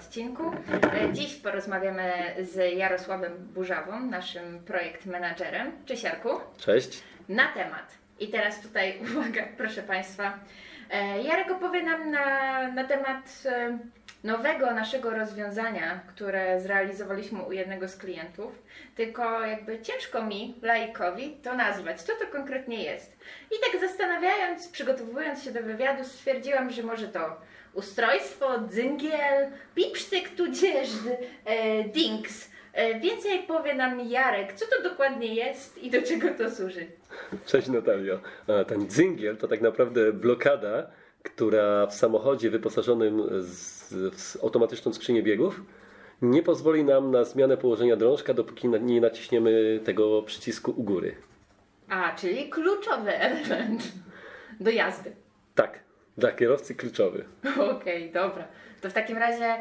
odcinku. E, Dziś porozmawiamy z Jarosławem Burzawą, naszym projekt menadżerem. Cześć Jarku. Cześć. Na temat. I teraz tutaj uwaga, proszę Państwa. E, Jarek opowie nam na, na temat e, nowego naszego rozwiązania, które zrealizowaliśmy u jednego z klientów. Tylko jakby ciężko mi, laikowi, to nazwać. Co to konkretnie jest? I tak zastanawiając, przygotowując się do wywiadu, stwierdziłam, że może to ustrojstwo, dzyngiel, pipsztyk, tudzież e, dings. E, więcej powie nam Jarek, co to dokładnie jest i do czego to służy. Cześć Natalio. A, Ten dzingiel to tak naprawdę blokada, która w samochodzie wyposażonym z, w automatyczną skrzynię biegów nie pozwoli nam na zmianę położenia drążka, dopóki nie naciśniemy tego przycisku u góry. A, czyli kluczowy element do jazdy. Tak, dla kierowcy kluczowy. Okej, dobra. To w takim razie,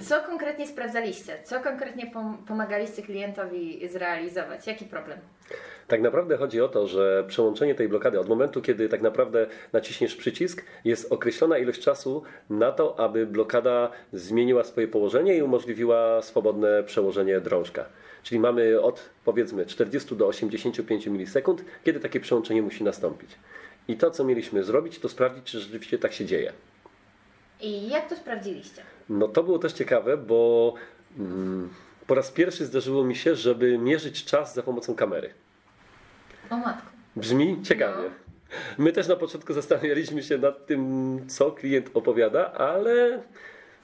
co konkretnie sprawdzaliście? Co konkretnie pom- pomagaliście klientowi zrealizować? Jaki problem? Tak naprawdę chodzi o to, że przełączenie tej blokady od momentu, kiedy tak naprawdę naciśniesz przycisk, jest określona ilość czasu na to, aby blokada zmieniła swoje położenie i umożliwiła swobodne przełożenie drążka. Czyli mamy od powiedzmy 40 do 85 milisekund, kiedy takie przełączenie musi nastąpić. I to, co mieliśmy zrobić, to sprawdzić, czy rzeczywiście tak się dzieje. I jak to sprawdziliście? No to było też ciekawe, bo mm, po raz pierwszy zdarzyło mi się, żeby mierzyć czas za pomocą kamery. O matko. Brzmi ciekawie. My też na początku zastanawialiśmy się nad tym, co klient opowiada, ale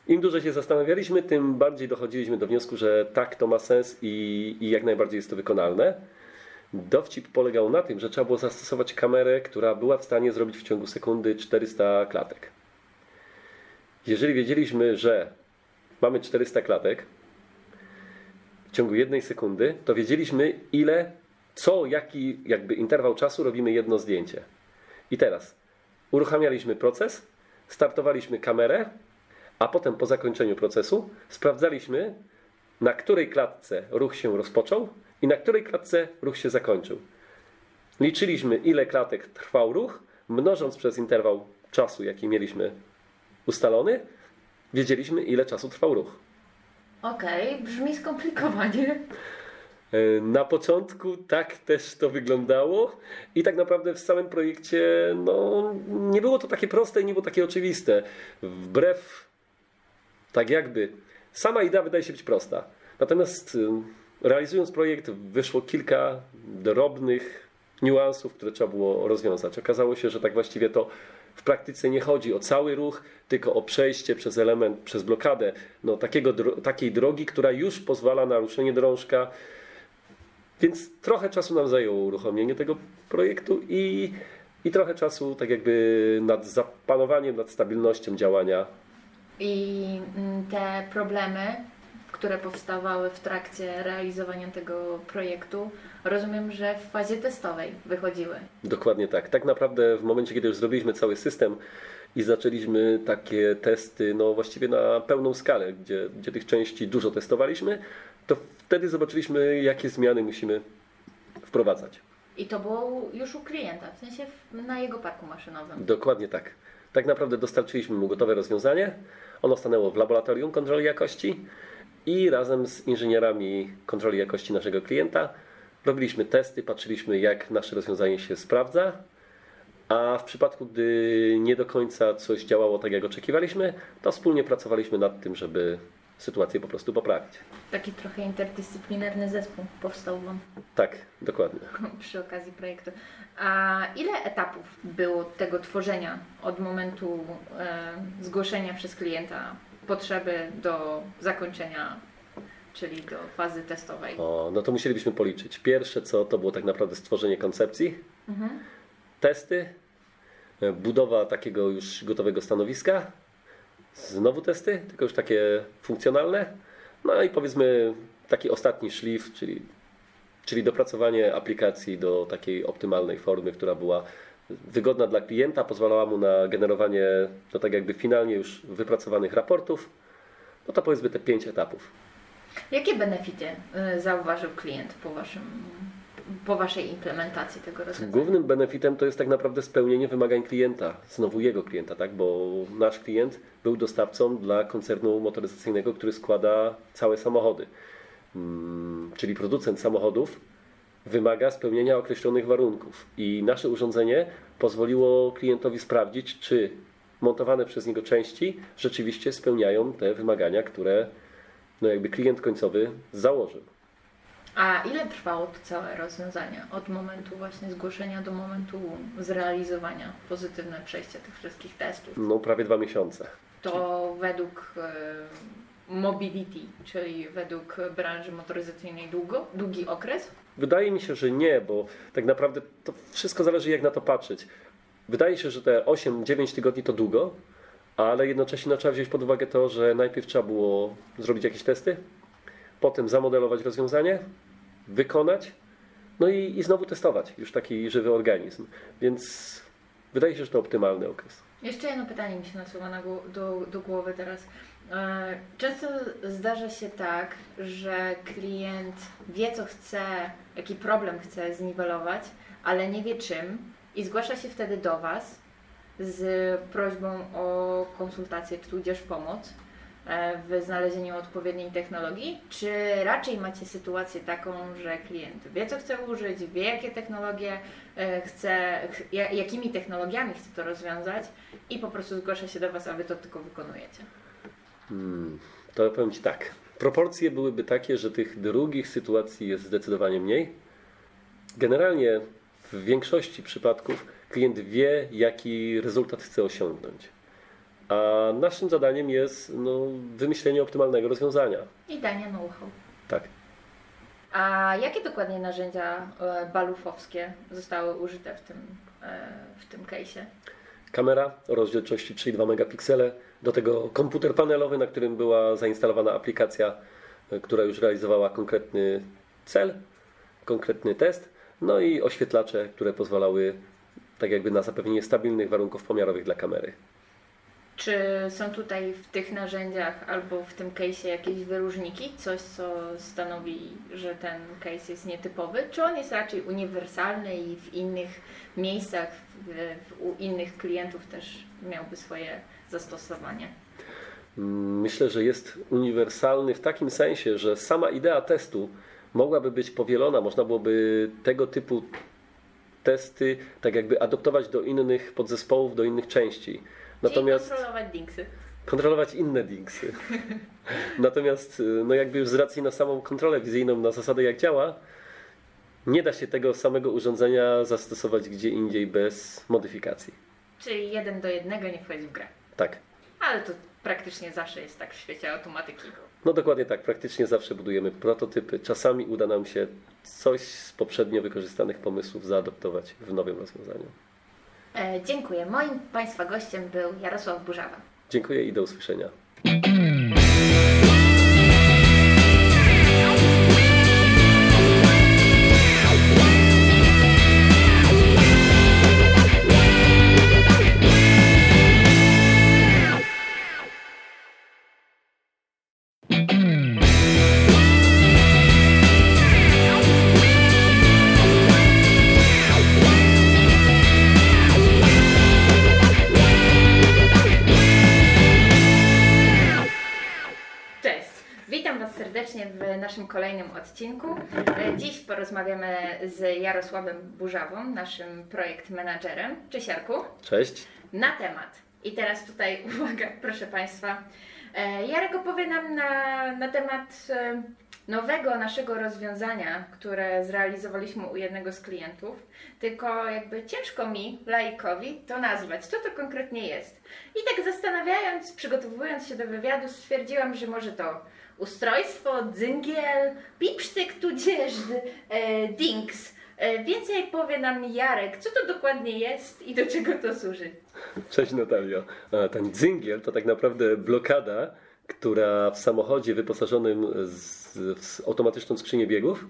im dłużej się zastanawialiśmy, tym bardziej dochodziliśmy do wniosku, że tak, to ma sens i, i jak najbardziej jest to wykonalne. Dowcip polegał na tym, że trzeba było zastosować kamerę, która była w stanie zrobić w ciągu sekundy 400 klatek. Jeżeli wiedzieliśmy, że mamy 400 klatek w ciągu jednej sekundy, to wiedzieliśmy, ile, co, jaki jakby interwał czasu robimy jedno zdjęcie. I teraz uruchamialiśmy proces, startowaliśmy kamerę, a potem po zakończeniu procesu sprawdzaliśmy, na której klatce ruch się rozpoczął i na której klatce ruch się zakończył. Liczyliśmy, ile klatek trwał ruch, mnożąc przez interwał czasu, jaki mieliśmy ustalony, wiedzieliśmy, ile czasu trwał ruch. Okej, brzmi skomplikowanie. E, Na początku tak też to wyglądało i tak naprawdę w samym projekcie no, nie było to takie proste i nie było takie oczywiste. Wbrew tak jakby sama idea wydaje się być prosta. Natomiast realizując projekt wyszło kilka drobnych niuansów, które trzeba było rozwiązać. Okazało się, że tak właściwie to w praktyce nie chodzi o cały ruch, tylko o przejście przez element, przez blokadę no, takiego, takiej drogi, która już pozwala na ruszenie drążka. Więc trochę czasu nam zajęło uruchomienie tego projektu i, i trochę czasu tak jakby nad zapanowaniem, nad stabilnością działania. I mm, te problemy, które powstawały w trakcie realizowania tego projektu, rozumiem, że w fazie testowej wychodziły. Dokładnie tak. Tak naprawdę w momencie, kiedy już zrobiliśmy cały system i zaczęliśmy takie testy, no właściwie na pełną skalę, gdzie, gdzie tych części dużo testowaliśmy, to wtedy zobaczyliśmy, jakie zmiany musimy wprowadzać. I to było już u klienta, w sensie na jego parku maszynowym. Dokładnie tak. Tak naprawdę dostarczyliśmy mu gotowe rozwiązanie. Ono stanęło w laboratorium kontroli jakości i razem z inżynierami kontroli jakości naszego klienta robiliśmy testy, patrzyliśmy jak nasze rozwiązanie się sprawdza. A w przypadku, gdy nie do końca coś działało tak, jak oczekiwaliśmy, to wspólnie pracowaliśmy nad tym, żeby sytuację po prostu poprawić. Taki trochę interdyscyplinarny zespół powstał Wam Tak, dokładnie. przy okazji projektu. A ile etapów było tego tworzenia od momentu e, zgłoszenia przez klienta potrzeby do zakończenia, czyli do fazy testowej? O, no to musielibyśmy policzyć. Pierwsze co to było tak naprawdę stworzenie koncepcji, testy, e, budowa takiego już gotowego stanowiska, znowu testy, tylko już takie funkcjonalne, no i powiedzmy taki ostatni szlif, czyli, czyli dopracowanie aplikacji do takiej optymalnej formy, która była wygodna dla klienta, pozwalała mu na generowanie no tak jakby finalnie już wypracowanych raportów, no to powiedzmy te pięć etapów. Jakie benefity e, zauważył klient po Waszym po Waszej implementacji tego rozwiązania? Głównym benefitem to jest tak naprawdę spełnienie wymagań klienta, znowu jego klienta, tak? bo nasz klient był dostawcą dla koncernu motoryzacyjnego, który składa całe samochody. Mm, Czyli producent samochodów wymaga spełnienia określonych warunków i nasze urządzenie pozwoliło klientowi sprawdzić, czy montowane przez niego części rzeczywiście spełniają te wymagania, które no jakby klient końcowy założył. A ile trwało to całe rozwiązanie? Od momentu właśnie zgłoszenia do momentu zrealizowania, pozytywne przejście tych wszystkich testów. No prawie dwa miesiące. To według e, Mobility, czyli według branży motoryzacyjnej długo, długi okres? Wydaje mi się, że nie, bo tak naprawdę to wszystko zależy jak na to patrzeć. Wydaje się, że te 8-9 tygodni to długo, ale jednocześnie no, trzeba wziąć pod uwagę to, że najpierw trzeba było zrobić jakieś testy, potem zamodelować rozwiązanie, wykonać, no i, i znowu testować już taki żywy organizm. Więc wydaje się, że to optymalny okres. Jeszcze jedno pytanie mi się nasuwa na do, do głowy teraz. E, Często zdarza się tak, że klient wie, co chce, jaki problem chce zniwelować, ale nie wie czym i zgłasza się wtedy do Was z prośbą o konsultację, tudzież pomoc e, w znalezieniu odpowiedniej technologii? Czy raczej macie sytuację taką, że klient wie, co chce użyć, wie, jakie technologie e, chce, ch- ja- jakimi technologiami chce to rozwiązać i po prostu zgłasza się do Was, a Wy to tylko wykonujecie? Hmm, to powiem Ci tak. Proporcje byłyby takie, że tych drugich sytuacji jest zdecydowanie mniej. Generalnie w większości przypadków klient wie, jaki rezultat chce osiągnąć. A naszym zadaniem jest no, wymyślenie optymalnego rozwiązania. I danie know-how. Tak. A jakie dokładnie narzędzia e, balufowskie zostały użyte w tym, e, w tym case'ie? Kamera o rozdzielczości 3,2 megapiksele, do tego komputer panelowy, na którym była zainstalowana aplikacja, e, która już realizowała konkretny cel, konkretny test, no i oświetlacze, które pozwalały tak jakby na zapewnienie stabilnych warunków pomiarowych dla kamery. Czy są tutaj w tych narzędziach albo w tym case'ie jakieś wyróżniki? Coś, co stanowi, że ten case jest nietypowy? Czy on jest raczej uniwersalny i w innych miejscach, w, w, u innych klientów też miałby swoje zastosowanie? Myślę, że jest uniwersalny w takim sensie, że sama idea testu mogłaby być powielona, można byłoby tego typu testy tak jakby adoptować do innych podzespołów, do innych części. Natomiast Czyli kontrolować kontrolować inne dingsy. Natomiast y, no jakby już z racji na samą kontrolę wizyjną, na zasadę jak działa, nie da się tego samego urządzenia zastosować gdzie indziej bez modyfikacji. Czyli jeden do jednego nie wchodzi w grę. Tak. Ale to praktycznie zawsze jest tak w świecie automatyki. No dokładnie tak, praktycznie zawsze budujemy prototypy. Czasami uda nam się coś z poprzednio wykorzystanych pomysłów zaadoptować w nowym rozwiązaniu. E, dziękuję. Moim Państwa gościem był Jarosław Burzawa. Dziękuję i do usłyszenia. Odcinku. E, Dziś porozmawiamy z Jarosławem Burzawą, naszym projekt menadżerem. Cześć Jarku. Cześć. Na temat. I teraz tutaj uwaga, proszę Państwa. E, Jarek opowie nam na, na temat e, nowego naszego rozwiązania, które zrealizowaliśmy u jednego z klientów. Tylko jakby ciężko mi, laikowi, to nazwać. Co to konkretnie jest? I tak zastanawiając, przygotowując się do wywiadu, stwierdziłam, że może to ustrojstwo, dzyngiel, pipsztyk tudzież e, dinks. E, więcej powie nam Jarek, co to dokładnie jest i do czego to służy. Cześć Natalio. A, Ten dzingiel to tak naprawdę blokada, która w samochodzie wyposażonym z, w automatyczną skrzynię biegów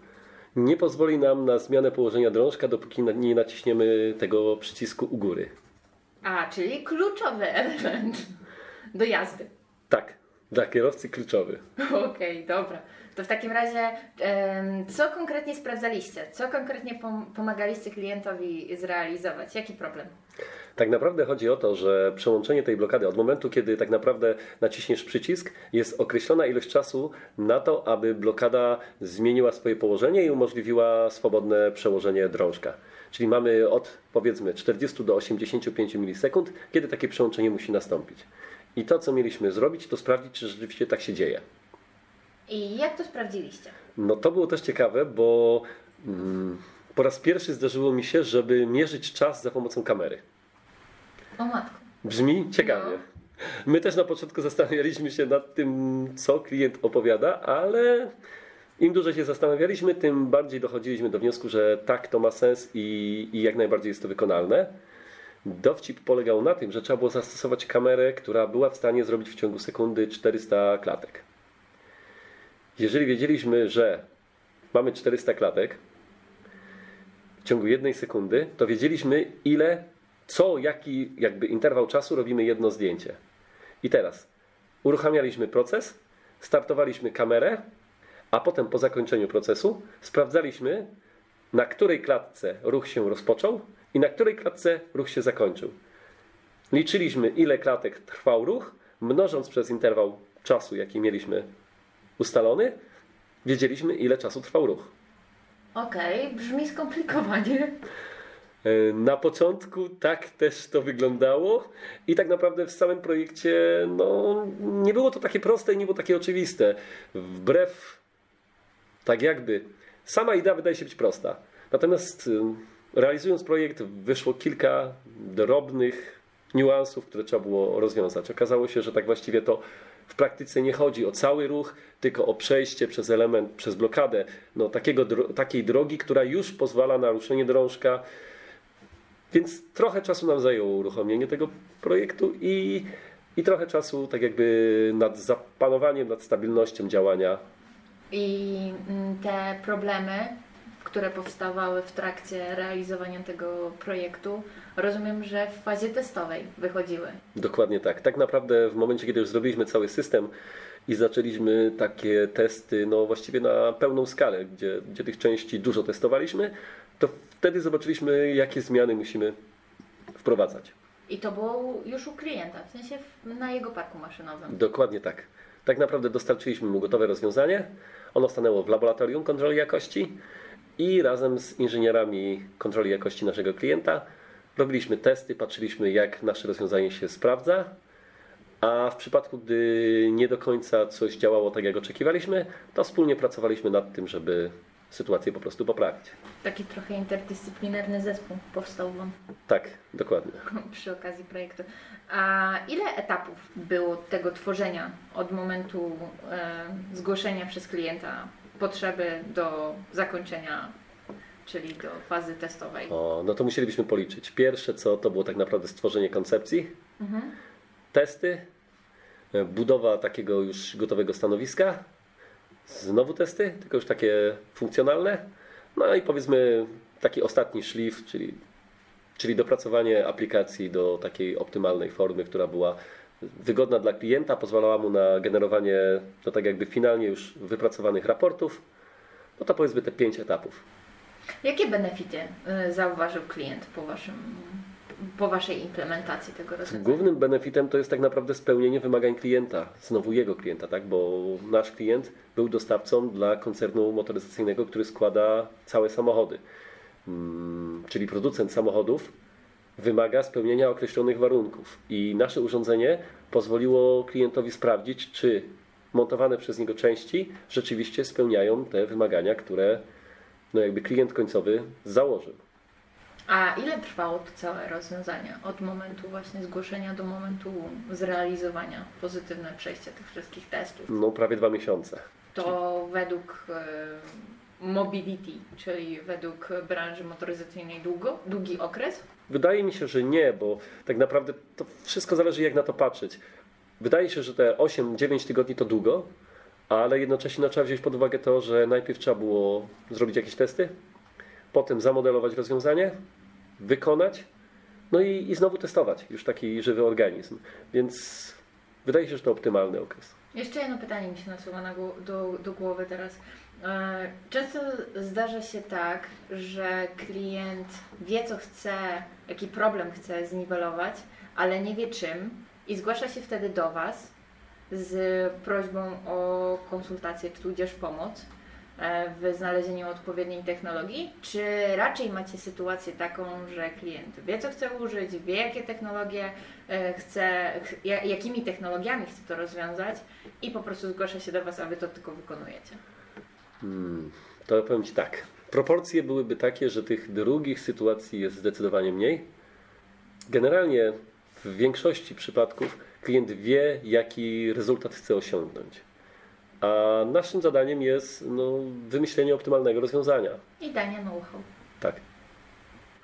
nie pozwoli nam na zmianę położenia drążka, dopóki nie naciśniemy tego przycisku u góry. A, czyli kluczowy element do jazdy. Tak, dla kierowcy kluczowy. Okej, dobra. To w takim razie, co konkretnie sprawdzaliście? Co konkretnie pom- pomagaliście klientowi zrealizować? Jaki problem? Tak naprawdę chodzi o to, że przełączenie tej blokady od momentu, kiedy tak naprawdę naciśniesz przycisk, jest określona ilość czasu na to, aby blokada zmieniła swoje położenie i umożliwiła swobodne przełożenie drążka. Czyli mamy od powiedzmy 40 do 85 milisekund, kiedy takie przełączenie musi nastąpić. I to, co mieliśmy zrobić, to sprawdzić, czy rzeczywiście tak się dzieje. I jak to sprawdziliście? No to było też ciekawe, bo mm, po raz pierwszy zdarzyło mi się, żeby mierzyć czas za pomocą kamery. O matko. Brzmi ciekawie. My też na początku zastanawialiśmy się nad tym, co klient opowiada, ale im dłużej się zastanawialiśmy, tym bardziej dochodziliśmy do wniosku, że tak, to ma sens i, i jak najbardziej jest to wykonalne. Dowcip polegał na tym, że trzeba było zastosować kamerę, która była w stanie zrobić w ciągu sekundy 400 klatek. Jeżeli wiedzieliśmy, że mamy 400 klatek w ciągu jednej sekundy, to wiedzieliśmy, ile, co, jaki jakby interwał czasu robimy jedno zdjęcie. I teraz uruchamialiśmy proces, startowaliśmy kamerę, a potem po zakończeniu procesu sprawdzaliśmy, na której klatce ruch się rozpoczął i na której klatce ruch się zakończył. Liczyliśmy, ile klatek trwał ruch, mnożąc przez interwał czasu, jaki mieliśmy ustalony, wiedzieliśmy, ile czasu trwał ruch. Okej, brzmi skomplikowanie. E, Na początku tak też to wyglądało i tak naprawdę w samym projekcie no, nie było to takie proste i nie było takie oczywiste. Wbrew tak jakby sama idea wydaje się być prosta. Natomiast realizując projekt wyszło kilka drobnych niuansów, które trzeba było rozwiązać. Okazało się, że tak właściwie to w praktyce nie chodzi o cały ruch, tylko o przejście przez element, przez blokadę no, takiego, takiej drogi, która już pozwala na ruszenie drążka. Więc trochę czasu nam zajęło uruchomienie tego projektu i, i trochę czasu tak jakby nad zapanowaniem, nad stabilnością działania I mm, te problemy, które powstawały w trakcie realizowania tego projektu, rozumiem, że w fazie testowej wychodziły. Dokładnie tak. Tak naprawdę w momencie, kiedy już zrobiliśmy cały system i zaczęliśmy takie testy, no właściwie na pełną skalę, gdzie, gdzie tych części dużo testowaliśmy, to wtedy zobaczyliśmy, jakie zmiany musimy wprowadzać. I to było już u klienta, w sensie na jego parku maszynowym. Dokładnie tak. Tak naprawdę dostarczyliśmy mu gotowe rozwiązanie. Ono stanęło w laboratorium kontroli jakości i razem z inżynierami kontroli jakości naszego klienta robiliśmy testy, patrzyliśmy jak nasze rozwiązanie się sprawdza. A w przypadku, gdy nie do końca coś działało tak, jak oczekiwaliśmy, to wspólnie pracowaliśmy nad tym, żeby sytuację po prostu poprawić. Taki trochę interdyscyplinarny zespół powstał Wam Tak, dokładnie. przy okazji projektu. A ile etapów było tego tworzenia od momentu e, zgłoszenia przez klienta potrzeby do zakończenia, czyli do fazy testowej? O, no to musielibyśmy policzyć. Pierwsze co to było tak naprawdę stworzenie koncepcji, Mhm. testy, budowa takiego już gotowego stanowiska, znowu testy, tylko już takie funkcjonalne, no i powiedzmy taki ostatni szlif, czyli, czyli dopracowanie aplikacji do takiej optymalnej formy, która była wygodna dla klienta, pozwalała mu na generowanie, no tak jakby finalnie już wypracowanych raportów, no to powiedzmy te pięć etapów. Jakie benefity e, zauważył klient po, waszym, po Waszej implementacji tego rozwiązania? Głównym benefitem to jest tak naprawdę spełnienie wymagań klienta, znowu jego klienta, tak? bo nasz klient był dostawcą dla koncernu motoryzacyjnego, który składa całe samochody. Mm, Czyli producent samochodów wymaga spełnienia określonych warunków i nasze urządzenie pozwoliło klientowi sprawdzić, czy montowane przez niego części rzeczywiście spełniają te wymagania, które no jakby klient końcowy założył. A ile trwało to całe rozwiązanie? Od momentu właśnie zgłoszenia do momentu zrealizowania, pozytywne przejście tych wszystkich testów. No prawie dwa miesiące. To według e, Mobility, czyli według branży motoryzacyjnej długo, długi okres? Wydaje mi się, że nie, bo tak naprawdę to wszystko zależy jak na to patrzeć. Wydaje się, że te 8-9 tygodni to długo, ale jednocześnie no, trzeba wziąć pod uwagę to, że najpierw trzeba było zrobić jakieś testy, potem zamodelować rozwiązanie, wykonać, no i, i znowu testować już taki żywy organizm. Więc Wydaje się, że to optymalny okres. Jeszcze jedno pytanie mi się nasuwa na do, do głowy teraz. E, Często zdarza się tak, że klient wie, co chce, jaki problem chce zniwelować, ale nie wie czym i zgłasza się wtedy do Was z prośbą o konsultację, tudzież pomoc e, w znalezieniu odpowiedniej technologii? Czy raczej macie sytuację taką, że klient wie, co chce użyć, wie, jakie technologie e, chce, ch- ja- jakimi technologiami chce to rozwiązać i po prostu zgłasza się do Was, a Wy to tylko wykonujecie? Hmm, to powiem Ci tak. Proporcje byłyby takie, że tych drugich sytuacji jest zdecydowanie mniej. Generalnie w większości przypadków klient wie, jaki rezultat chce osiągnąć. A naszym zadaniem jest no, wymyślenie optymalnego rozwiązania. I danie know-how. Tak.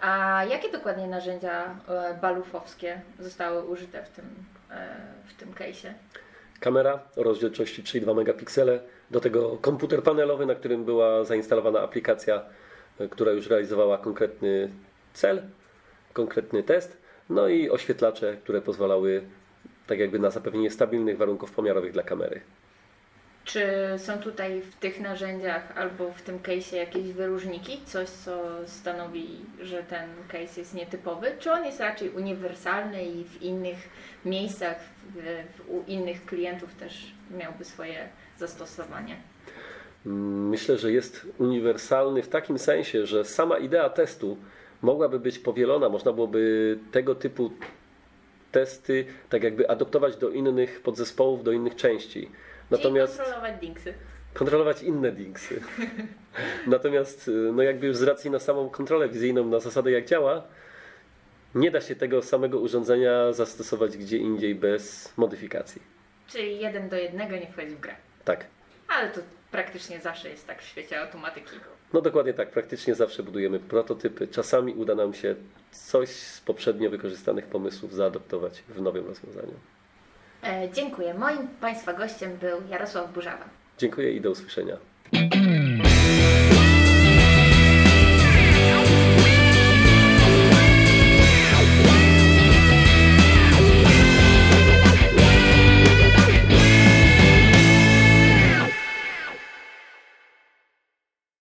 A jakie dokładnie narzędzia e, balufowskie zostały użyte w tym, e, w tym case'ie? Kamera o rozdzielczości 3,2 megapiksele, do tego komputer panelowy, na którym była zainstalowana aplikacja, e, która już realizowała konkretny cel, konkretny test, no i oświetlacze, które pozwalały tak jakby na zapewnienie stabilnych warunków pomiarowych dla kamery. Czy są tutaj w tych narzędziach albo w tym case'ie jakieś wyróżniki? Coś, co stanowi, że ten case jest nietypowy? Czy on jest raczej uniwersalny i w innych miejscach, w, w, u innych klientów też miałby swoje zastosowanie? Myślę, że jest uniwersalny w takim sensie, że sama idea testu mogłaby być powielona, można byłoby tego typu testy tak jakby adoptować do innych podzespołów, do innych części. Natomiast Czyli kontrolować dingsy. kontrolować inne dingsy. Natomiast y, no jakby już z racji na samą kontrolę wizyjną, na zasadę jak działa, nie da się tego samego urządzenia zastosować gdzie indziej bez modyfikacji. Czyli jeden do jednego nie wchodzi w grę. Tak. Ale to praktycznie zawsze jest tak w świecie automatyki. No dokładnie tak, praktycznie zawsze budujemy prototypy. Czasami uda nam się coś z poprzednio wykorzystanych pomysłów zaadoptować w nowym rozwiązaniu. E, dziękuję. Moim Państwa gościem był Jarosław Burzawa. Dziękuję i do usłyszenia.